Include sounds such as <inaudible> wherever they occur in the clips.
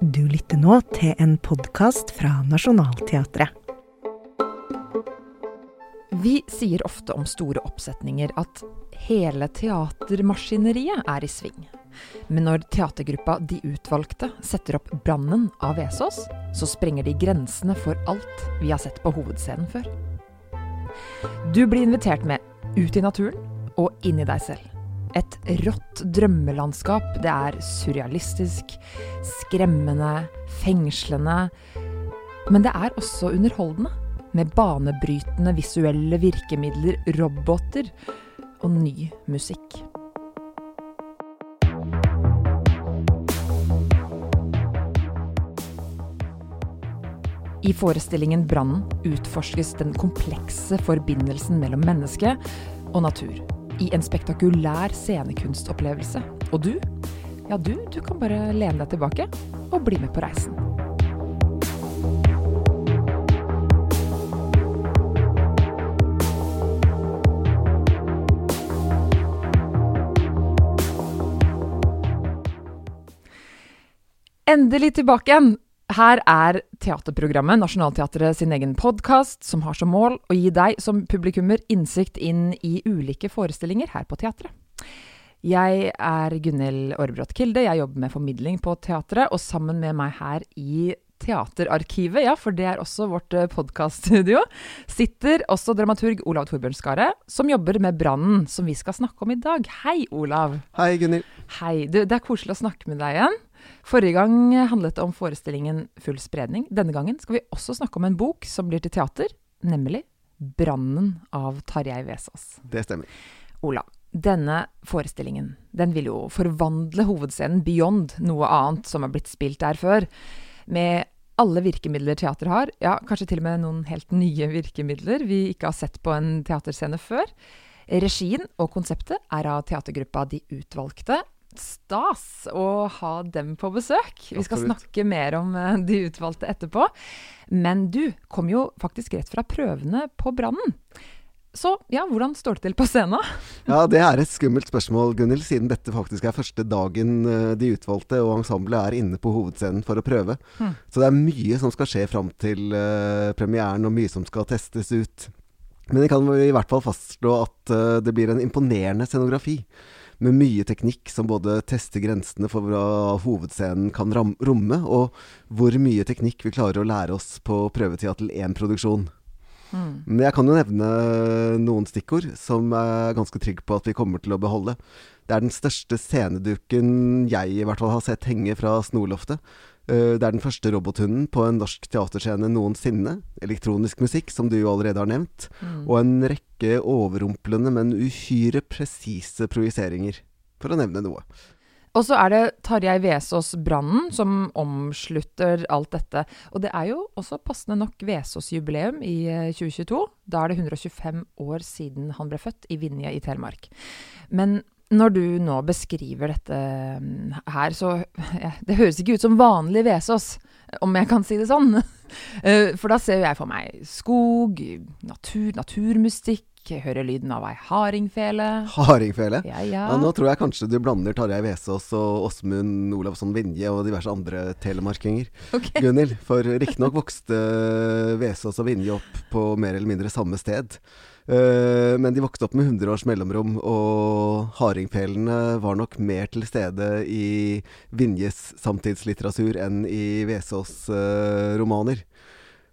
Du lytter nå til en podkast fra Nationaltheatret. Vi sier ofte om store oppsetninger at hele teatermaskineriet er i sving. Men når teatergruppa De Utvalgte setter opp 'Brannen' av Vesaas, så sprenger de grensene for alt vi har sett på hovedscenen før. Du blir invitert med ut i naturen og inn i deg selv. Et rått drømmelandskap. Det er surrealistisk, skremmende, fengslende. Men det er også underholdende. Med banebrytende visuelle virkemidler, roboter og ny musikk. I forestillingen 'Brannen' utforskes den komplekse forbindelsen mellom menneske og natur. I en spektakulær scenekunstopplevelse. Og du? Ja, du, du kan bare lene deg tilbake og bli med på reisen. Endelig tilbake igjen! Her er teaterprogrammet, Nationaltheatret sin egen podkast, som har som mål å gi deg som publikummer innsikt inn i ulike forestillinger her på teatret. Jeg er Gunhild Aarbrot Kilde, jeg jobber med formidling på teatret, og sammen med meg her i Teaterarkivet, ja, for det er også vårt podkaststudio, sitter også dramaturg Olav Torbjørnskaret, som jobber med Brannen, som vi skal snakke om i dag. Hei, Olav. Hei, Gunhild. Hei. Du, det er koselig å snakke med deg igjen. Forrige gang handlet det om forestillingen Full spredning. Denne gangen skal vi også snakke om en bok som blir til teater, nemlig 'Brannen' av Tarjei Vesaas. Det stemmer. Ola, denne forestillingen den vil jo forvandle hovedscenen beyond noe annet som har blitt spilt der før. Med alle virkemidler teater har, ja, kanskje til og med noen helt nye virkemidler vi ikke har sett på en teaterscene før. Regien og konseptet er av teatergruppa De Utvalgte, stas å ha dem på besøk. Vi skal Absolutt. snakke mer om eh, de utvalgte etterpå. Men du kom jo faktisk rett fra prøvene på Brannen. Så ja, hvordan står det til på scenen? <laughs> Ja, det er et skummelt spørsmål, Gunhild, siden dette faktisk er første dagen eh, de utvalgte og ensemblet er inne på hovedscenen for å prøve. Mm. Så det er mye som skal skje fram til uh, premieren, og mye som skal testes ut. Men jeg kan i hvert fall fastslå at uh, det blir en imponerende scenografi. Med mye teknikk som både tester grensene for hva hovedscenen kan romme, og hvor mye teknikk vi klarer å lære oss på prøvetida til én produksjon. Mm. Men jeg kan jo nevne noen stikkord som jeg er ganske trygg på at vi kommer til å beholde. Det er den største sceneduken jeg i hvert fall har sett henge fra Snorloftet. Eh, Det er den første robothunden på en norsk teaterscene noensinne. Elektronisk musikk, som du jo allerede har nevnt. Mm. Og en rekke overrumplende, men uhyre presise projiseringer. For å nevne noe. Og så er det Tarjei Vesaas 'Brannen' som omslutter alt dette. Og det er jo også passende nok Vesaas-jubileum i eh, 2022. Da er det 125 år siden han ble født i Vinje i Telemark. Men når du nå beskriver dette mm, her, så ja, Det høres ikke ut som vanlig Vesås, om jeg kan si det sånn. <laughs> Eh, For da ser jeg for meg skog, natur, naturmystikk, hører lyden av ei hardingfele. Hardingfele. Ja, ja. Ja, nå tror jeg kanskje du blander Tarjei Vesaas og Åsmund Olavsson Vinje og diverse andre telemarkinger. Ok. <laughs> Gunhild. For riktignok vokste Vesaas og Vinje opp på mer eller mindre samme sted. Eh, men de vokste opp med 100 års mellomrom, og hardingfelene var nok mer til stede i Vinjes samtidslitteratur enn i Vesaas eh, romaner.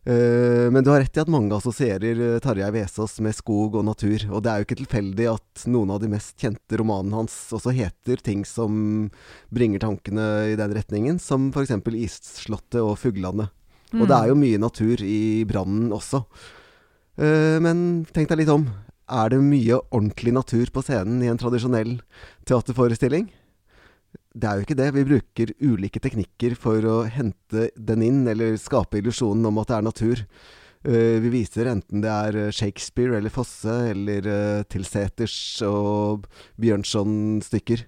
Eh, men du har rett i at mange assosierer Tarjei Vesaas med skog og natur. Og det er jo ikke tilfeldig at noen av de mest kjente romanene hans også heter ting som bringer tankene i den retningen, som f.eks. Isslottet og Fuglandet. Og det er jo mye natur i brannen også. Eh, men tenk deg litt om. Er det mye ordentlig natur på scenen i en tradisjonell teaterforestilling? Det er jo ikke det. Vi bruker ulike teknikker for å hente den inn, eller skape illusjonen om at det er natur. Eh, vi viser enten det er eh, Shakespeare eller Fosse, eller Tilseters og Bjørnson-stykker.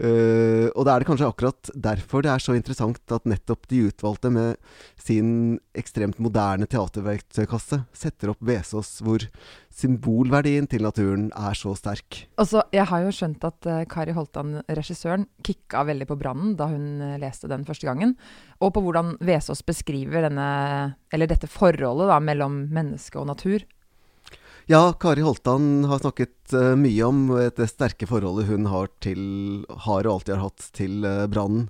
Uh, og det er det kanskje akkurat derfor det er så interessant at nettopp de utvalgte med sin ekstremt moderne teaterverktøykasse setter opp Vesaas, hvor symbolverdien til naturen er så sterk. Altså, jeg har jo skjønt at uh, Kari Holtan, regissøren, kicka veldig på brannen da hun uh, leste den første gangen. Og på hvordan Vesaas beskriver denne, dette forholdet da, mellom menneske og natur. Ja, Kari Holtan har snakket uh, mye om det sterke forholdet hun har, til, har og alltid har hatt til uh, brannen.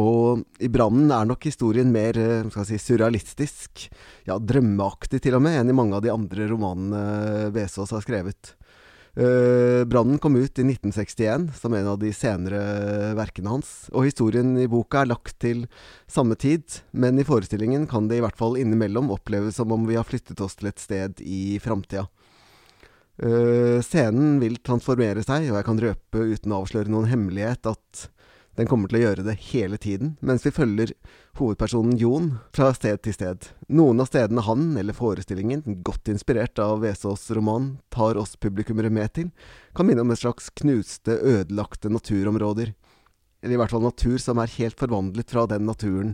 Og i 'Brannen' er nok historien mer si, surrealistisk, ja, drømmeaktig til og med, enn i mange av de andre romanene Vesaas har skrevet. Uh, 'Brannen' kom ut i 1961 som en av de senere verkene hans. Og historien i boka er lagt til samme tid, men i forestillingen kan det i hvert fall innimellom oppleves som om vi har flyttet oss til et sted i framtida. Uh, scenen vil transformere seg, og jeg kan røpe uten å avsløre noen hemmelighet at den kommer til å gjøre det hele tiden, mens vi følger hovedpersonen Jon fra sted til sted. Noen av stedene han, eller forestillingen, godt inspirert av Vesaas' roman, tar oss publikummere med til, kan minne om et slags knuste, ødelagte naturområder. Eller i hvert fall natur som er helt forvandlet fra den naturen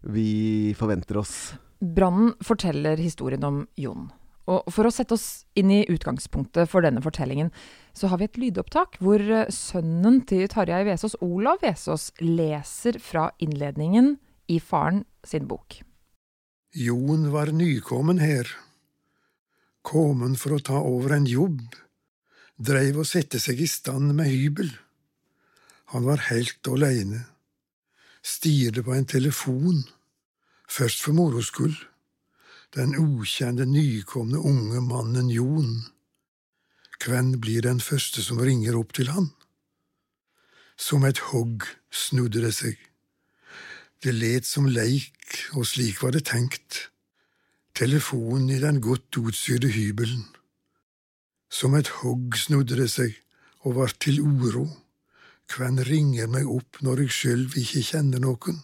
vi forventer oss. Brannen forteller historien om Jon. Og for å sette oss inn i utgangspunktet for denne fortellingen, så har vi et lydopptak hvor eh, sønnen til Tarjei Vesaas, Olav Vesaas, leser fra innledningen i faren sin bok. Jon var nykommen her. Kommen for å ta over en jobb. Dreiv og sette seg i stand med hybel. Han var helt aleine. Stirret på en telefon. Først for moro skyld den ukjente, nykomne unge mannen Jon. Hvem blir den første som ringer opp til han? Som et hogg snudde det seg. Det let som leik, og slik var det tenkt. Telefonen i den godt utsydde hybelen. Som et hogg snudde det seg og vart til uro. Hvem ringer meg opp når jeg sjølv ikke kjenner noen?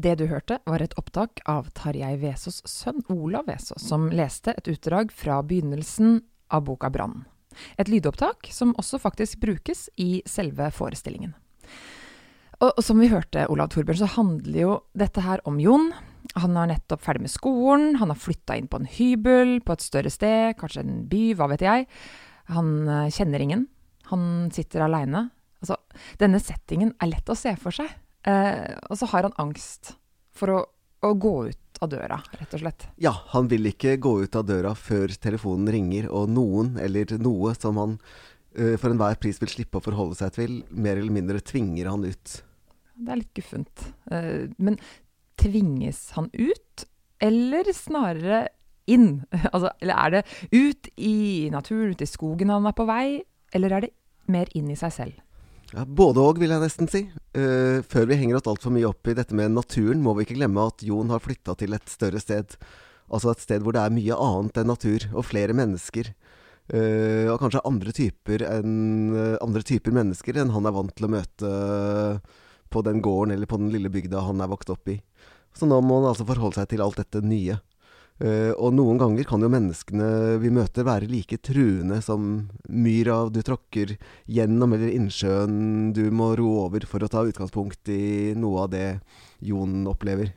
Det du hørte, var et opptak av Tarjei Vesaas' sønn Olav Vesaas, som leste et utdrag fra begynnelsen av boka Brann. Et lydopptak som også faktisk brukes i selve forestillingen. Og, og som vi hørte, Olav Torbjørn, så handler jo dette her om Jon. Han er nettopp ferdig med skolen, han har flytta inn på en hybel på et større sted, kanskje en by, hva vet jeg. Han eh, kjenner ingen. Han sitter aleine. Altså, denne settingen er lett å se for seg. Eh, og så har han angst for å, å, gå ut av døra, rett og slett. Ja, han vil ikke gå ut av døra før telefonen ringer, og noen eller noe som han eh, for enhver pris vil slippe å forholde seg til, mer eller mindre tvinger han ut. Det er litt guffent. Eh, men tvinges han ut, eller snarere inn? <laughs> altså, eller er det ut i naturen, ut i skogen han er på vei, eller er det mer inn i seg selv? Ja, Både òg, vil jeg nesten si. Uh, før vi henger oss altfor mye opp i dette med naturen, må vi ikke glemme at Jon har flytta til et større sted. Altså et sted hvor det er mye annet enn natur, og flere mennesker. Uh, og kanskje andre typer, enn, uh, andre typer mennesker enn han er vant til å møte på den gården eller på den lille bygda han er vokst opp i. Så nå må han altså forholde seg til alt dette nye. Uh, og noen ganger kan jo menneskene vi møter være like truende som myra du tråkker gjennom, eller innsjøen du må ro over for å ta utgangspunkt i noe av det Jon opplever.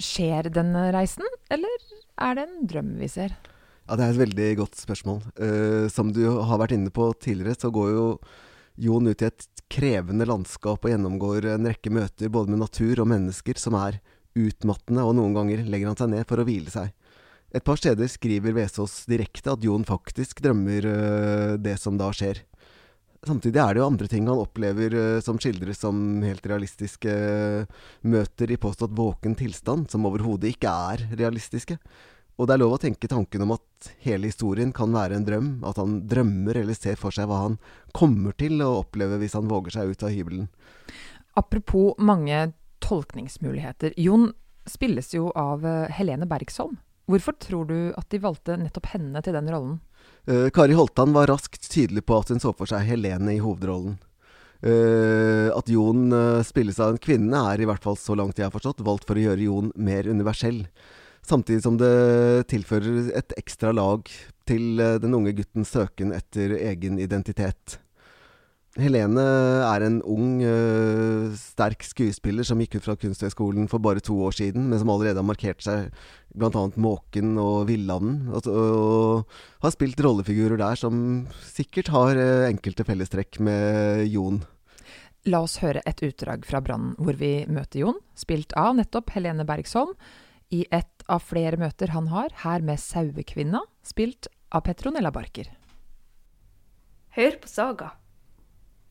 Skjer denne reisen, eller er det en drøm vi ser? Ja, Det er et veldig godt spørsmål. Uh, som du har vært inne på tidligere, så går jo Jon ut i et krevende landskap og gjennomgår en rekke møter både med natur og mennesker som er utmattende, og noen ganger legger han seg ned for å hvile seg. Et par steder skriver Vesaas direkte at Jon faktisk drømmer øh, det som da skjer. Samtidig er det jo andre ting han opplever øh, som skildres som helt realistiske øh, møter i påstått våken tilstand, som overhodet ikke er realistiske. Og det er lov å tenke tanken om at hele historien kan være en drøm, at han drømmer eller ser for seg hva han kommer til å oppleve hvis han våger seg ut av hybelen. Apropos mange tolkningsmuligheter. Jon spilles jo av eh, Helene Bergsholm. Hvorfor tror du at de valgte nettopp henne til den rollen? Uh, Kari Holtan var raskt tydelig på at hun så for seg Helene i hovedrollen. Uh, at Jon uh, spilles av en kvinne, er i hvert fall så langt jeg har forstått, valgt for å gjøre Jon mer universell. Samtidig som det tilfører et ekstra lag til den unge guttens søken etter egen identitet. Helene er en ung, uh, sterk skuespiller som gikk ut fra Kunsthøgskolen for bare to år siden, men som allerede har markert seg bl.a. Måken og Villanden. Og, og, har spilt rollefigurer der som sikkert har uh, enkelte fellestrekk med Jon. La oss høre et utdrag fra Brannen, hvor vi møter Jon, spilt av nettopp Helene Bergsholm, i et av flere møter han har, her med Sauekvinna, spilt av Petronella Barker. Hør på Saga.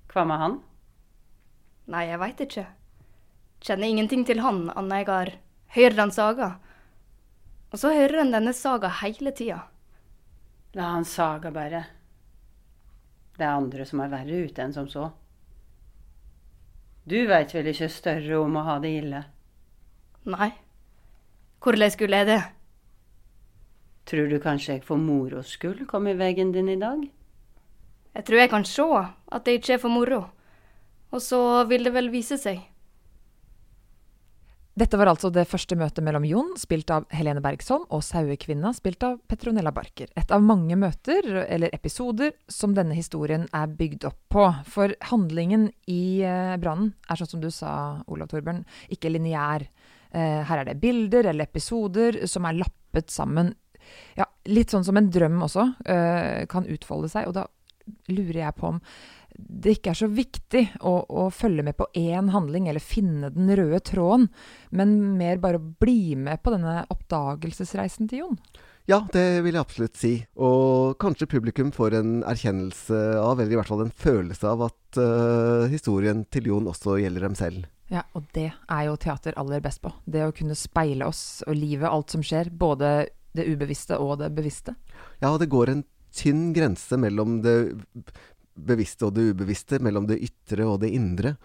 Hva med han? Nei, jeg veit ikke. Kjenner ingenting til han, annet jeg har hørt han saga. Og så hører en denne saga hele tida. La han saga bare. Det er andre som er verre ute enn som så. Du veit vel ikke større om å ha det ille? Nei. Hvordan skulle jeg det? Tror du kanskje jeg for moro skyld kom i veien din i dag? Jeg tror jeg kan se at det ikke er for moro. Og så vil det vel vise seg. Dette var altså det første møtet mellom Jon, spilt av Helene Bergsholm, og Sauekvinna, spilt av Petronella Barker. Et av mange møter, eller episoder, som denne historien er bygd opp på. For handlingen i eh, brannen er sånn som du sa, Olav Torbjørn, ikke lineær. Eh, her er det bilder eller episoder som er lappet sammen. Ja, litt sånn som en drøm også eh, kan utfolde seg. Og da lurer jeg på om det ikke er så viktig å, å, følge med på én handling eller finne den røde tråden, men mer bare å bli med på denne oppdagelsesreisen til Jon? Ja, det vil jeg absolutt si. Og kanskje publikum får en erkjennelse av, eller i hvert fall en følelse av, at uh, historien til Jon også gjelder dem selv. Ja, og det er jo teater aller best på. Det å kunne speile oss og livet, alt som skjer. Både det ubevisste og det bevisste. Ja, det går en tynn grense mellom det bevisste og det ubevisste, mellom det ytre og det indre.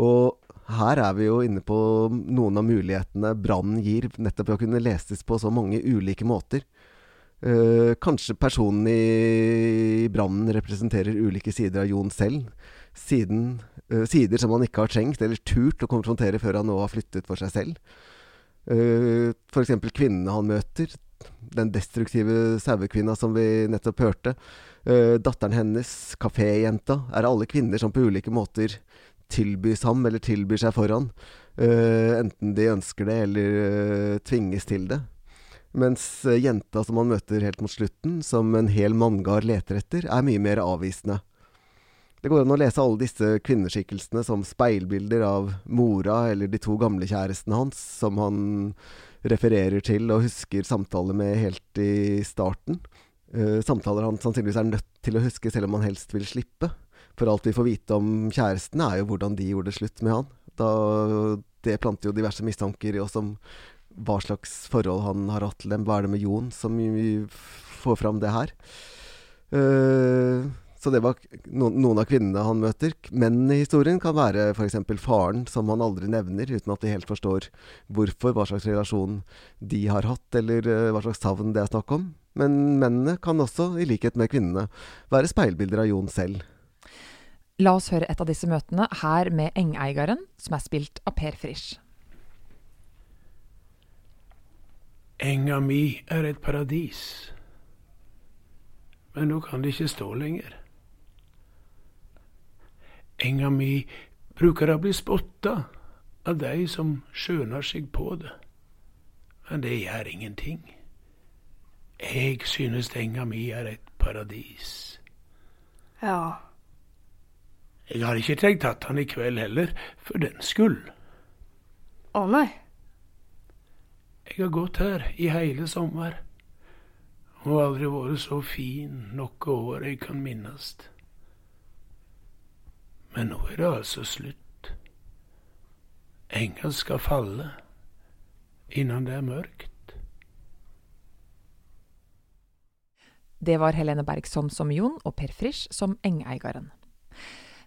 Og her er vi jo inne på noen av mulighetene brannen gir, nettopp å kunne leses på så mange ulike måter. Uh, kanskje personen i brannen representerer ulike sider av Jon selv. Siden, uh, sider som han ikke har trengt eller turt å konfrontere før han nå har flyttet for seg selv. Uh, F.eks. kvinnene han møter, den destruktive sauekvinna som vi nettopp hørte. Uh, datteren hennes, kaféjenta, er alle kvinner som på ulike måter tilbys ham eller tilbyr seg foran. Uh, enten de ønsker det eller uh, tvinges til det. Mens jenta som han møter helt mot slutten, som en hel manngard leter etter, er mye mer avvisende. Det går an å lese alle disse kvinneskikkelsene som speilbilder av mora eller de to gamle kjærestene hans, som han refererer til og husker samtaler med helt i starten. Uh, samtaler han sannsynligvis er nødt til å huske, selv om han helst vil slippe. For alt vi får vite om kjærestene, er jo hvordan de gjorde det slutt med han. Da, det planter jo diverse mistanker i oss om hva slags forhold han har hatt til dem. Hva er det med Jon som vi får fram det her? Uh, så det var noen, av kvinnene han møter. Mennene i historien kan være f.eks. faren, som han aldri nevner, uten at de helt forstår hvorfor, hva slags relasjon de har hatt, eller uh, hva slags savn det er snakk om. Men mennene kan også, i likhet med kvinnene, være speilbilder av Jon selv. La oss høre et av disse møtene, her med Engeigaren, som er spilt av Per Frisch. Enga mi er et paradis, men nå kan det ikke stå lenger. Enga mi bruker å bli spotta av dei som skjøner seg på det, men det gjør ingenting. Jeg synes enga mi er et paradis. Ja. Jeg har ikke tenkt tatt han i kveld heller, for den skyld. Å nei. Jeg har gått her i hele sommer, og aldri vært så fin noe år jeg kan minnes. Men nå er det altså slutt. Enga skal falle innan det er mørkt. Det var Helene Bergson som Jon og Per Frisch som Engeigaren.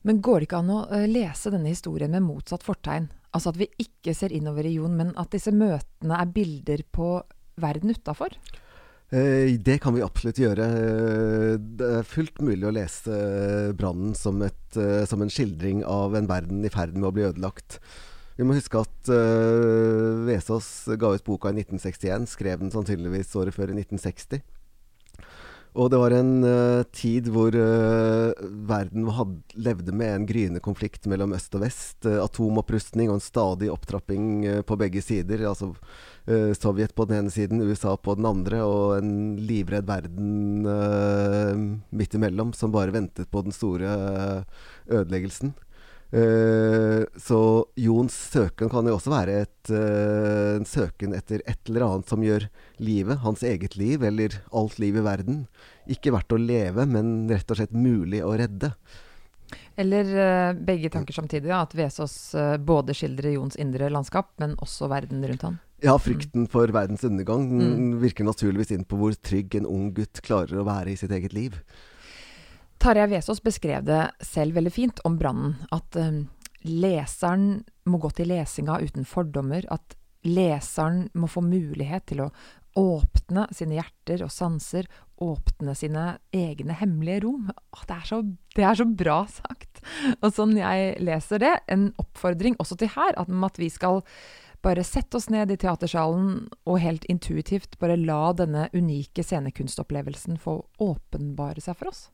Men går det ikke an å eh, lese denne historien med motsatt fortegn? Altså at vi ikke ser innover i Jon, men at disse møtene er bilder på verden utafor? Eh, det kan vi absolutt gjøre. Eh, det er fullt mulig å lese eh, brannen som, som, en skildring av en verden i ferd med å bli ødelagt. Vi må huske at Vesaas ga ut boka i 1961, skrev den sannsynligvis året før i 1960. Og det var en uh, tid hvor uh, verden had, levde med en gryende konflikt mellom øst og vest. Uh, atomopprustning og en stadig opptrapping på begge sider. Altså Sovjet på den ene siden, USA på den andre, og en livredd verden midt imellom som bare ventet på den store ødeleggelsen. Uh, så Jons søken kan jo også være et, uh, en søken etter et eller annet som gjør livet, hans eget liv, eller alt liv i verden, ikke verdt å leve, men rett og slett mulig å redde. Eller uh, begge tanker samtidig, at Vesaas både skildrer Jons indre landskap, men også verden rundt han. Ja, frykten mm. for verdens undergang mm. virker naturligvis inn på hvor trygg en ung gutt klarer å være i sitt eget liv. Tarjei Vesaas beskrev det selv veldig fint om brannen. At um, leseren må gå til lesinga uten fordommer. At leseren må få mulighet til å åpne sine hjerter og sanser. Åpne sine egne hemmelige rom. Åh, det, er så, det, er så, bra sagt! Og sånn jeg leser det, en oppfordring også til her, om at vi skal bare sette oss ned i teatersalen og helt intuitivt bare la denne unike scenekunstopplevelsen få åpenbare seg for oss.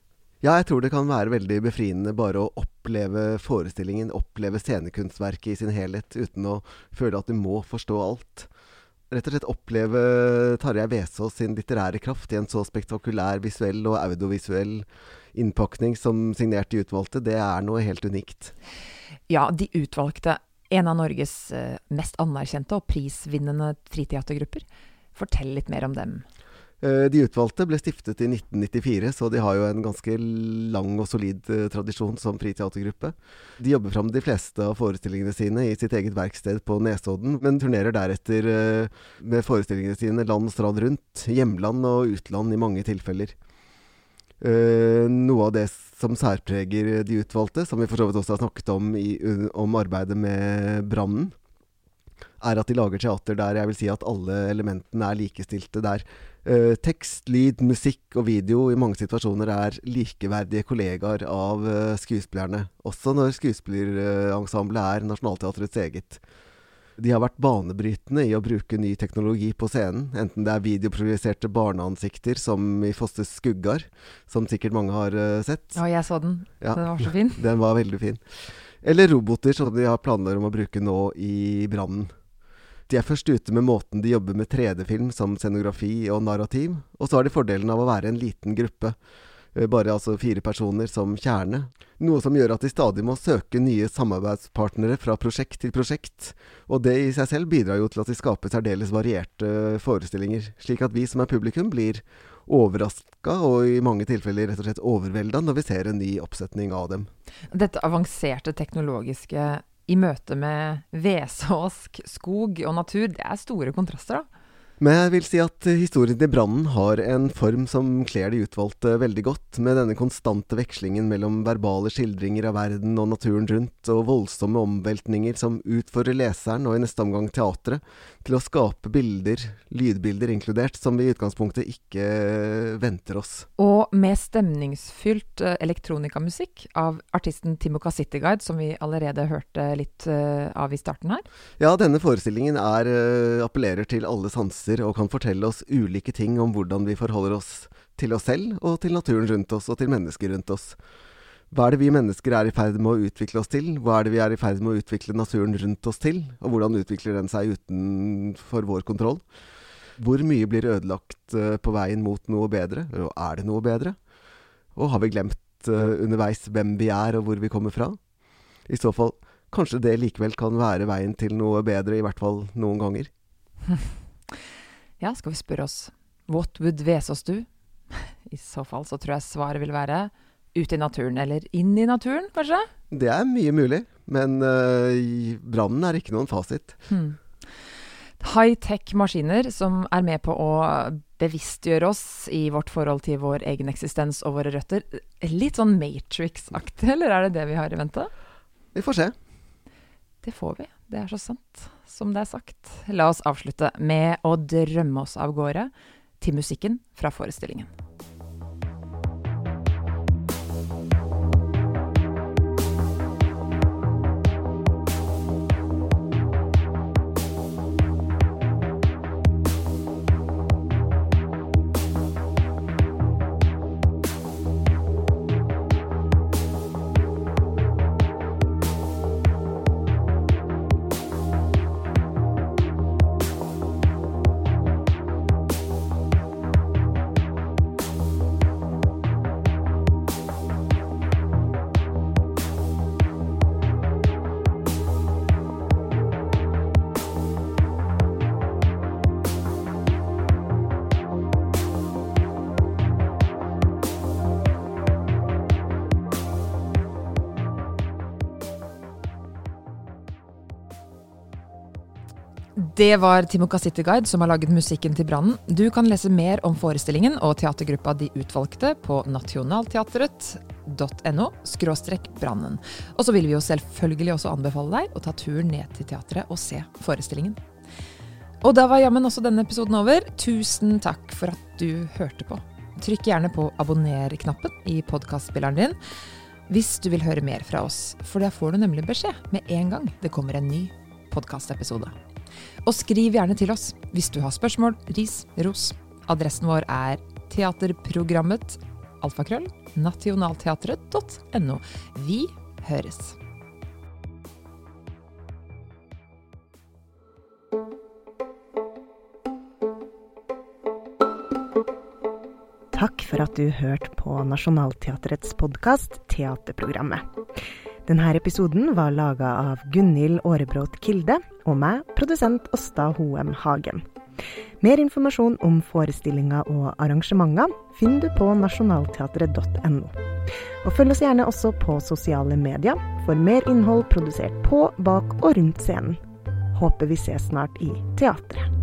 Ja, jeg tror det kan være veldig befriende bare å oppleve forestillingen, oppleve scenekunstverket i sin helhet, uten å føle at du må forstå alt. Rett og slett oppleve Tarjei Vesaas sin litterære kraft i en så spektakulær visuell og audiovisuell innpakning som signert De utvalgte, det er noe helt unikt. Ja, De utvalgte, en av Norges eh, mest anerkjente og prisvinnende friteatergrupper. Fortell litt mer om dem. Eh, de utvalgte ble stiftet i 1994, så de har jo en ganske lang og solid uh, tradisjon som friteatergruppe. De jobber fram de fleste av forestillingene sine i sitt eget verksted på Nesodden, men turnerer deretter uh, med forestillingene sine land og strand rundt, hjemland og utland i mange tilfeller. Noe av det som særpreger de utvalgte, som vi for så vidt også har snakket om i, om arbeidet med brannen, er at de lager teater der jeg vil si at alle elementene er likestilte. Der uh, tekst, lyd, musikk og video i mange situasjoner er likeverdige kollegaer av uh, skuespillerne. Også når skuespillerensemblet er Nationaltheatrets eget. De har vært banebrytende i å bruke ny teknologi på scenen, enten det er videoprojiserte barneansikter som i Fosses skuggar, som sikkert mange har uh, sett. Ja, jeg så den. Ja. Den var så fin. <laughs> Den var veldig fin. Eller roboter, som de har planer om å bruke nå i Brannen. De er først ute med måten de jobber med 3D-film som scenografi og narrativ, og så har de fordelen av å være en liten gruppe. Eh, bare altså fire personer som kjerne. Noe som gjør at de stadig må søke nye samarbeidspartnere fra prosjekt til prosjekt. Og det i seg selv bidrar jo til at de skaper særdeles varierte forestillinger, slik at vi som er publikum blir overraska og i mange tilfeller rett og slett overvelda når vi ser en ny oppsetning av dem. Dette avanserte teknologiske i møte med vesåsk, skog og natur, det er store kontraster, da. Men jeg vil si at historien til brannen har en form som kler de utvalgte veldig godt, med denne konstante vekslingen mellom verbale skildringer av verden og naturen rundt, og voldsomme omveltninger som utfordrer leseren, og i neste omgang teatret, til å skape bilder, lydbilder inkludert, som vi i utgangspunktet ikke venter oss. Og med stemningsfylt uh, elektronikamusikk av artisten Timoka Cityguide, som vi allerede hørte litt uh, av i starten her. Ja, denne forestillingen er, appellerer til alle sanser og kan fortelle oss ulike ting om hvordan vi forholder oss til oss selv, og til naturen rundt oss, og til mennesker rundt oss. Hva er det vi mennesker er i ferd med å utvikle oss til? Hva er det vi er i ferd med å utvikle naturen rundt oss til? Og hvordan utvikler den seg utenfor vår kontroll? Hvor mye blir ødelagt uh, på veien mot noe bedre? Og er det noe bedre? Og har vi glemt uh, underveis hvem vi er og hvor vi kommer fra? I så fall, kanskje det likevel kan være veien til noe bedre, i hvert fall noen ganger. <laughs> ja, skal vi spørre oss What would Vesos do? <laughs> I så fall så tror jeg svaret vil være ut i naturen, eller inn i naturen, kanskje? Det er mye mulig, men uh, brannen er ikke noen fasit. Hmm. High-tech maskiner som er med på å bevisstgjøre oss i vårt forhold til vår egen eksistens og våre røtter. Litt sånn Matrix-aktig, eller er det det vi har i vente? Vi får se. Det får vi. Det er så sant som det er sagt. La oss avslutte med å drømme oss av gårde til musikken fra forestillingen. Det var Timoka Cityguide som har laget musikken til brannen. Du kan lese mer om forestillingen og teatergruppa De utvalgte på nasjonalteatret.no skråstrek brannen. Og så vil vi jo selvfølgelig også anbefale deg å ta turen ned til teatret og se forestillingen. Og da var jammen også denne episoden over. Tusen takk for at du hørte på. Trykk gjerne på abonner-knappen i podkastspilleren din hvis du vil høre mer fra oss, for da får du nemlig beskjed med en gang det kommer en ny podkastepisode. Og skriv gjerne til oss hvis du har spørsmål, ris, ros. Adressen vår er teaterprogrammet alfakrøll nationaltheatret.no. Vi høres. Takk for at du hørte på Nationaltheatrets podkast Teaterprogrammet. Denne episoden var laga av Gunhild Aarebrot Kilde og meg, produsent Åsta Hoem Hagen. Mer informasjon om forestillinger og arrangementer finner du på nasjonalteatret.no. Og følg oss gjerne også på sosiale medier for mer innhold produsert på, bak og rundt scenen. Håper vi ses snart i teatret.